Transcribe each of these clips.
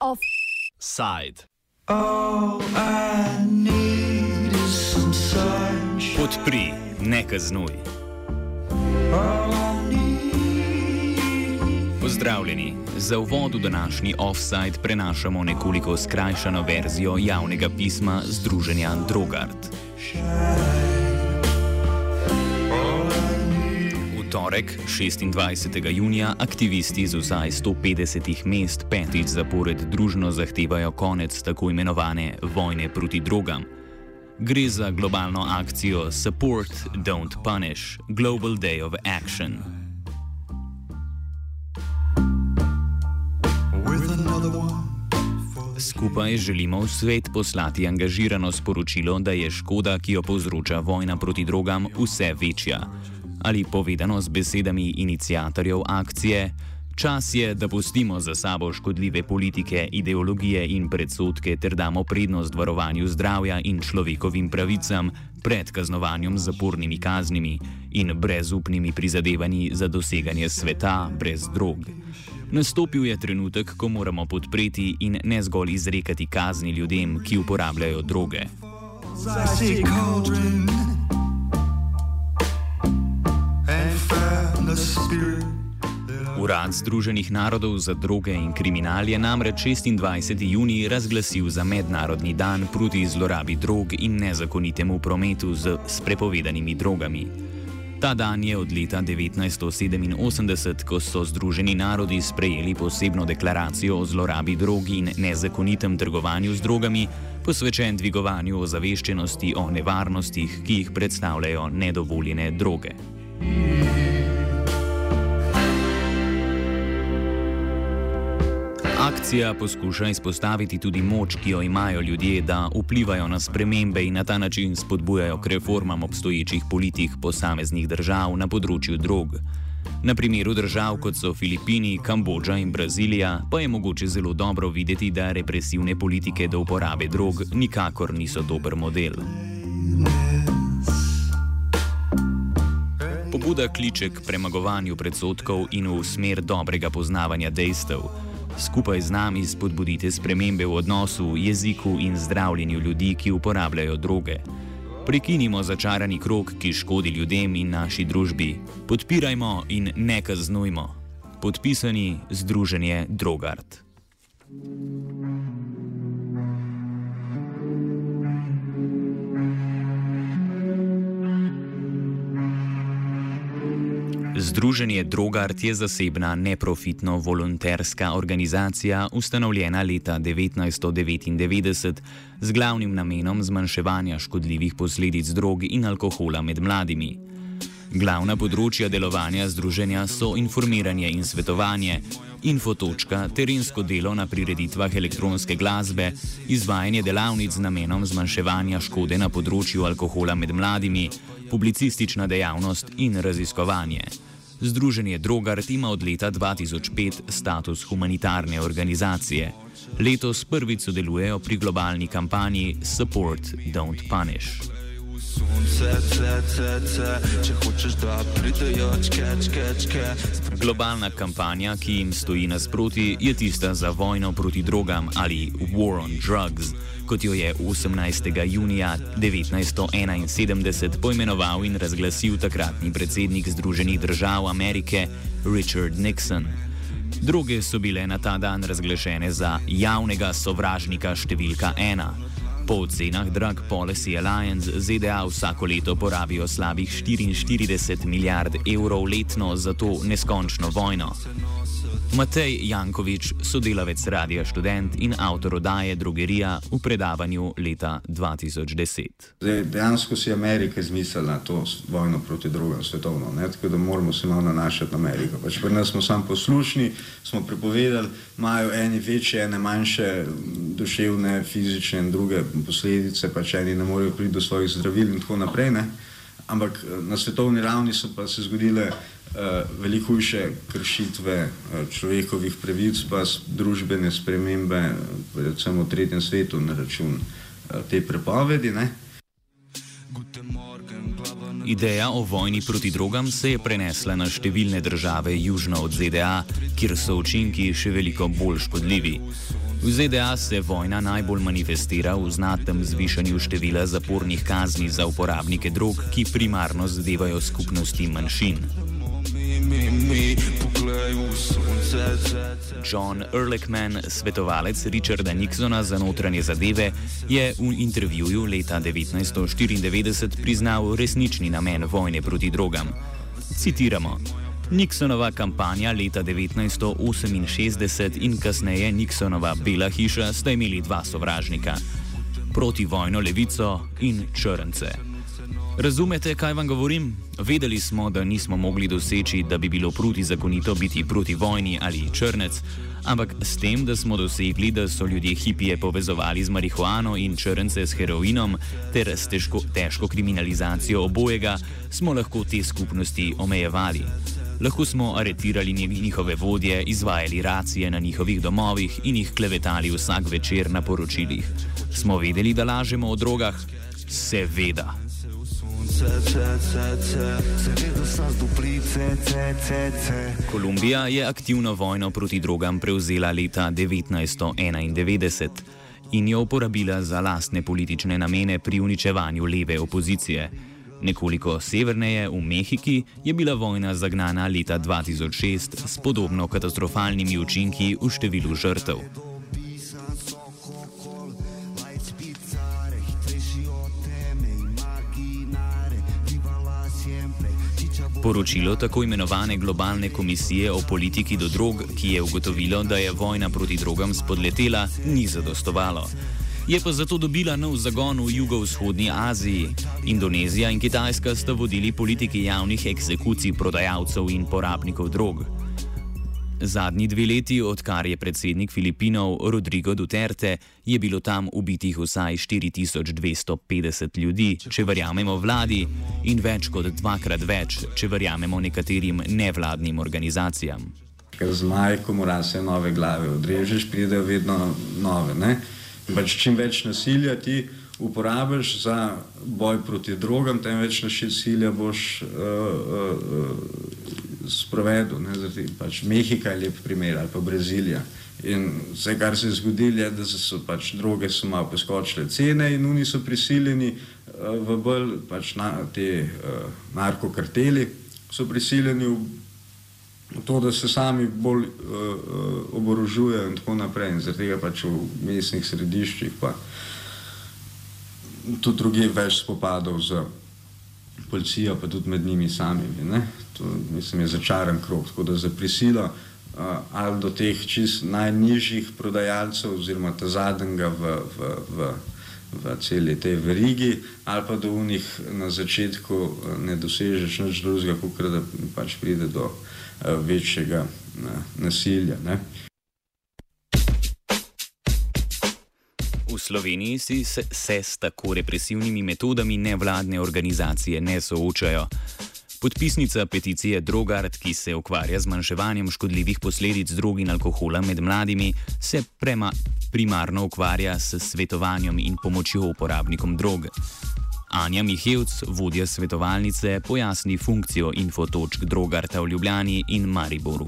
Offside. Podpri, ne kaznuj. Pozdravljeni. Za uvod v današnji offside prenašamo nekoliko skrajšano verzijo javnega pisma Združenja Drogart. Torek, 26. junija, aktivisti z vsaj 150 mest petič zapored družno zahtevajo konec tako imenovane vojne proti drogam. Gre za globalno akcijo Support, Don't Punish, Global Day of Action. With another one. Skupaj želimo v svet poslati angažirano sporočilo, da je škoda, ki jo povzroča vojna proti drogam, vse večja. Ali povedano z besedami inicijatorjev akcije, čas je, da pustimo za sabo škodljive politike, ideologije in predsotke ter damo prednost varovanju zdravja in človekovim pravicam pred kaznovanjem z zapornimi kaznimi in brezupnimi prizadevanji za doseganje sveta brez drog. Nastopil je trenutek, ko moramo podpreti in ne zgolj izrekati kazni ljudem, ki uporabljajo droge. Urad Združenih narodov za droge in kriminal je namreč 26. junij razglasil za mednarodni dan proti zlorabi drog in nezakonitemu prometu z prepovedanimi drogami. Ta dan je od leta 1987, ko so Združeni narodi sprejeli posebno deklaracijo o zlorabi drog in nezakonitem trgovanju z drogami, posvečen dvigovanju ozaveščenosti o nevarnostih, ki jih predstavljajo nedovoljene droge. Akcija poskuša izpostaviti tudi moč, ki jo imajo ljudje, da vplivajo na spremembe in na ta način spodbujajo k reformam obstoječih politik posameznih držav na področju drog. Na primeru držav kot so Filipini, Kambodža in Brazilija pa je mogoče zelo dobro videti, da represivne politike do uporabe drog nikakor niso dober model. Pobuda kliče k premagovanju predsotkov in v smer dobrega poznavanja dejstev. Skupaj z nami spodbudite spremembe v odnosu, jeziku in zdravljenju ljudi, ki uporabljajo droge. Prekinimo začarani krok, ki škodi ljudem in naši družbi. Podpirajmo in ne kaznujmo. Podpisani Združenje Drogart. Združenje Drogart je zasebna, neprofitno, volonterska organizacija, ustanovljena leta 1999 z glavnim namenom zmanjševanja škodljivih posledic drog in alkohola med mladimi. Glavna področja delovanja združenja so informiranje in svetovanje, infotočka, terensko delo na prireditvah elektronske glasbe, izvajanje delavnic z namenom zmanjševanja škode na področju alkohola med mladimi, publicistična dejavnost in raziskovanje. Združenje Drogart ima od leta 2005 status humanitarne organizacije. Letos prvič sodelujejo pri globalni kampanji Support, Don't Punish. Globalna kampanja, ki jim stoji nasproti, je tista za vojno proti drogam ali War on Drugs, kot jo je 18. junija 1971 poimenoval in razglasil takratni predsednik Združenih držav Amerike Richard Nixon. Droge so bile na ta dan razglašene za javnega sovražnika številka ena. Po ocenah Drug Policy Alliance ZDA vsako leto porabijo slabih 44 milijard evrov letno za to neskončno vojno. Matej Jankovič, sodelavec Radia Student in avtor oddaje Drogerija v predavanju leta 2010. Zdaj, dejansko si Amerika izmislila to vojno proti drugam svetovno, ne? tako da moramo se malo nanašati na Ameriko. Pač pri nas smo samo poslušni, smo prepovedali, imajo eni večje, ene manjše duševne, fizične in druge posledice, pač eni ne morejo priti do svojih zdravil in tako naprej. Ne? Ampak eh, na svetovni ravni so pa se zgodile uh, veliko hujše kršitve uh, človekovih pravic, pa družbene spremembe, predvsem v tretjem svetu, na račun uh, te prepovedi. Ne? Ideja o vojni proti drogam se je prenesla na številne države južno od ZDA, kjer so učinki še veliko bolj škodljivi. V ZDA se vojna najbolj manifestira v znatnem zvišanju števila zapornih kazni za uporabnike drog, ki primarno zadevajo skupnosti manjšin. John Ehrlichman, svetovalec Richarda Nixona za notranje zadeve, je v intervjuju leta 1994 priznal resnični namen vojne proti drogam. Citiramo: Nixonova kampanja leta 1968 in kasneje Nixonova Bela hiša sta imeli dva sovražnika: protivojno levico in črnce. Razumete, kaj vam govorim? Vedeli smo, da nismo mogli doseči, da bi bilo protizakonito biti proti vojni ali črnec, ampak s tem, da smo dosegli, da so ljudje hipije povezovali z marihuano in črnce s heroinom ter s težko, težko kriminalizacijo obojega, smo lahko te skupnosti omejevali. Lahko smo aretirali njihove vodje, izvajali racije na njihovih domovih in jih klevetali vsak večer na poročilih. Smo vedeli, da lažemo o drogah? Seveda. Kolumbija je aktivno vojno proti drogam prevzela leta 1991 in jo uporabila za lastne politične namene pri uničevanju leve opozicije. Nekoliko severneje, v Mehiki, je bila vojna zagnana leta 2006 s podobno katastrofalnimi učinki v številu žrtev. Poročilo tako imenovane globalne komisije o politiki do drog, ki je ugotovilo, da je vojna proti drogam spodletela, ni zadostovalo. Je pa zato dobila nov zagon v jugovzhodni Aziji. Indonezija in Kitajska sta vodili politiki javnih eksekucij prodajalcev in porabnikov drog. Zadnji dve leti, odkar je predsednik Filipinov Rodrigo Duterte, je bilo tam ubitih vsaj 4250 ljudi, če verjamemo vladi, in več kot dvakrat več, če verjamemo nekaterim nevladnim organizacijam. Ker z majkom rase nove glave odrežeš, pridejo vedno nove. Pač čim več nasilja ti uporabiš za boj proti drogam, tem več nasilja boš. Uh, uh, sprovedel. Pač Mehika je lep primer ali pa Brazilija. In vse, kar se je zgodilo, je, da so pač droge so malo poskočile cene in oni so prisiljeni uh, v bolj pač na, te uh, narkokarteli, so prisiljeni v to, da se sami bolj uh, oborožujejo in tako naprej. In zaradi tega pač v mestnih središčih pa tudi druge več spopadov z policijo, pa tudi med njimi samimi. Ne? To mislim, je začaran krok. Tako da za prisilo uh, ali do teh čist najnižjih prodajalcev, oziroma ta zadnjega v, v, v, v celi tej verigi, ali pa do unih na začetku ne dosežeš nič drugega, kot da pač pride do uh, večjega nasilja. Ne? V Sloveniji si se, se s tako represivnimi metodami nevladne organizacije ne soočajo. Podpisnica peticije Drogard, ki se ukvarja z zmanjševanjem škodljivih posledic drog in alkohola med mladimi, se prema, primarno ukvarja s svetovanjem in pomočjo uporabnikom drog. Anja Mihevc, vodja svetovalnice, pojasni funkcijo infotočk Drogarta v Ljubljani in Mariboru.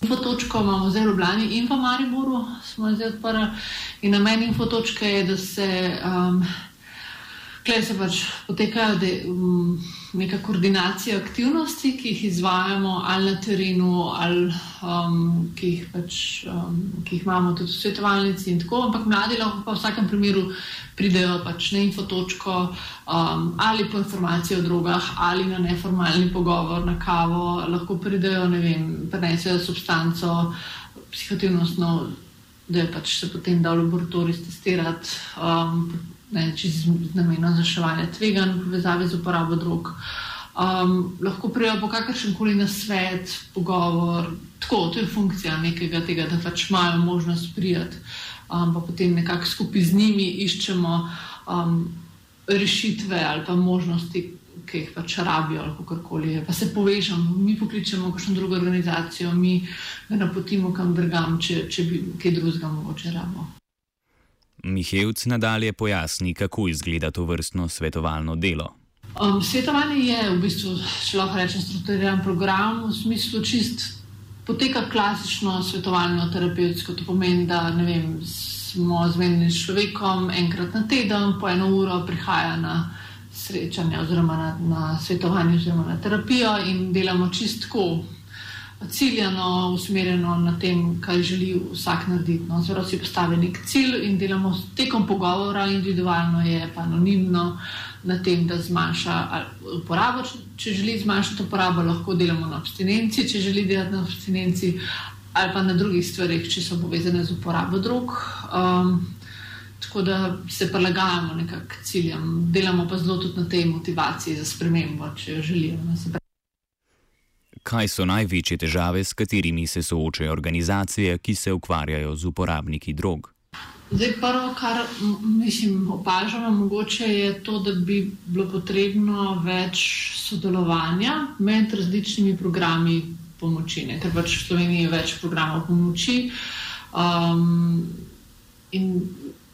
Infotočko imamo zdaj v Ljubljani in pa Mariboru, smo zdaj odprli. In namen infotočke je, da se. Um, Klej se pač potekajo de, um, neka koordinacija aktivnosti, ki jih izvajamo ali na terenu, ali um, ki, jih pač, um, ki jih imamo tudi v svetovalnici. Ampak mladi lahko pa v vsakem primeru pridejo pač na infotočko um, ali po informacije o drogah, ali na neformalni pogovor, na kavo, lahko pridejo, ne vem, prenesejo substanco, psihotivnostno, da je pač se potem da v laboratoriju testirati. Um, z namenom zaševanja tveganj v povezavi z uporabo drog. Um, lahko prijavijo po kakršen koli na svet, pogovor, tako, to je funkcija nekega tega, da pač imajo možnost prijeti, um, pa potem nekako skupaj z njimi iščemo um, rešitve ali pa možnosti, ki jih pač rabijo, ali kako koli. Pa se povežemo, mi pokličemo kakšno drugo organizacijo, mi ga napotimo kam drugam, če, če bi kaj drugega mogoče rabimo. Mihevc nadalje pojasni, kako izgleda to vrstno svetovalno delo. Um, svetovanje je v bistvu, če lahko rečem, strukturiran program v smislu čist. Poteka klasično svetovalno terapevtsko, to pomeni, da vem, smo zmenjeni s človekom enkrat na teden, po eno uro prihaja na srečanje oziroma na, na svetovanje oziroma na terapijo in delamo čistko, ciljano, usmerjeno na tem, kaj želi vsak narediti. No, Zelo si postavi nek cilj in delamo tekom pogovora, individualno je pa anonimno na tem, da zmanjša uporabo. Če želi zmanjšati uporabo, lahko delamo na abstinenci, če želi delati na abstinenci ali pa na drugih stvarih, če so povezane z uporabo drug. Um, tako da se prilagajamo nekako ciljem, delamo pa zelo tudi na tej motivaciji za spremembo, če jo želijo kaj so največje težave, s katerimi se soočajo organizacije, ki se ukvarjajo z uporabniki drog. Zdaj, prvo, kar mislim, opažamo, mogoče je to, da bi bilo potrebno več sodelovanja med različnimi programi pomoči, ne? ker pač v Sloveniji je več programov pomoči um, in,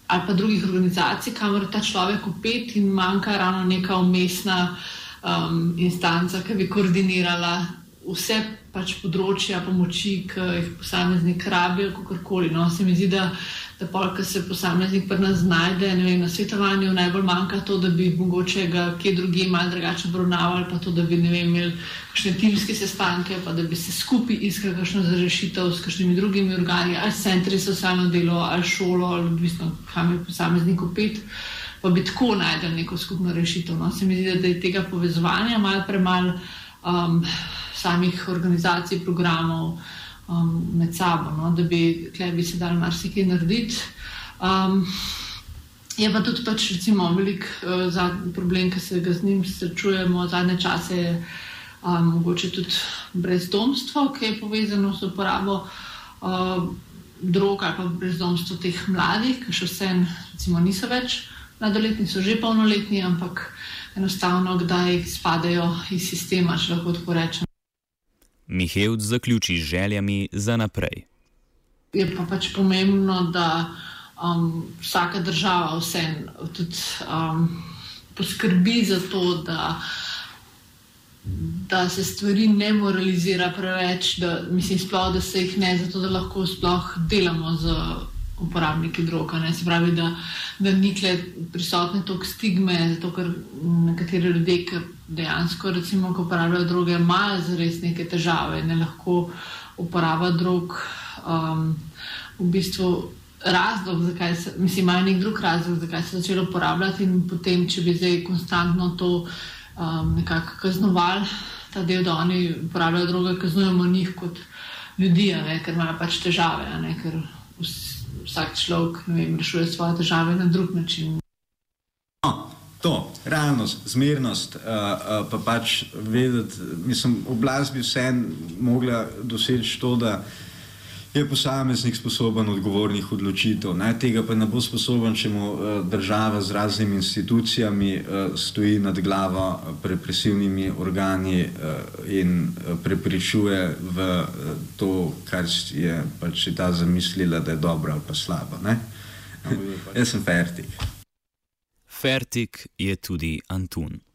ali pa drugih organizacij, kamor ta človek upet in manjka ravno neka umestna um, instanca, ki bi koordinirala vse pač področja pomoči, ki jih posameznik rabi, kako koli. No, se mi zdi, da, da pol, ki se posameznik pri nas znajde vem, na svetovanju, najbolj manjka to, da bi mogoče ga kje drugje malo drugače obravnavali, pa to, da bi vem, imeli kakšne timske sestanke, pa da bi se skupaj iskali kakšno zrešitev s kakšnimi drugimi organi, ali centri za socialno delo, ali šolo, ali odvisno, kam je posameznik upet. Pa bi tako najdel neko skupno rešitev. No? Se mi zdi, da je tega povezovanja malo premalo. Um, samih organizacij, programov um, med sabo, no, da bi, bi se dal marsikaj narediti. Um, je pa tudi pač, recimo, velik uh, problem, ki se ga z njim srečujemo zadnje čase, je um, mogoče tudi brezdomstvo, ki je povezano s uporabo. Uh, Drog ali pa brezdomstvo teh mladih, ki še vseeno niso več mladoletni, so že polnoletni, ampak enostavno, kdaj spadajo iz sistema, če lahko tako rečem. Mihajl zaključi z željami za naprej. Je pa pač pomembno, da um, vsaka država vseeno tudi um, poskrbi za to, da, da se stvari ne moralizira preveč, da, mislim, sploh, da se jih ne, zato da lahko sploh delamo z uporabniki droga. Ne? Se pravi, da, da ni prisotne toliko stigme, zato ker nekateri ljudje, ki dejansko, recimo, ko uporabljajo droge, imajo zares neke težave, ne lahko uporabljajo drog. Um, v bistvu razlog, zakaj se, mislim, imajo nek drug razlog, zakaj se začelo uporabljati, in potem, če bi zdaj konstantno to um, nekako kaznovali, ta del, da oni uporabljajo droge, kaznujemo njih kot ljudi, ne, ker imajo pač težave, ne, ker vsak človek vem, rešuje svoje težave na drug način. No, to, realnost, zmernost, uh, uh, pa pač vedeti, mislim, oblast bi vseeno mogla doseči to, da je posameznik sposoben odgovornih odločitev. Ne? Tega pa ne bo sposoben, če mu uh, država z raznimi institucijami uh, stoji nad glavo, represivnimi organi in prepričuje v to, kar je pač ta zamislila, da je dobro ali pa slabo. Jaz sem fertik. Fertik je tudi Antun.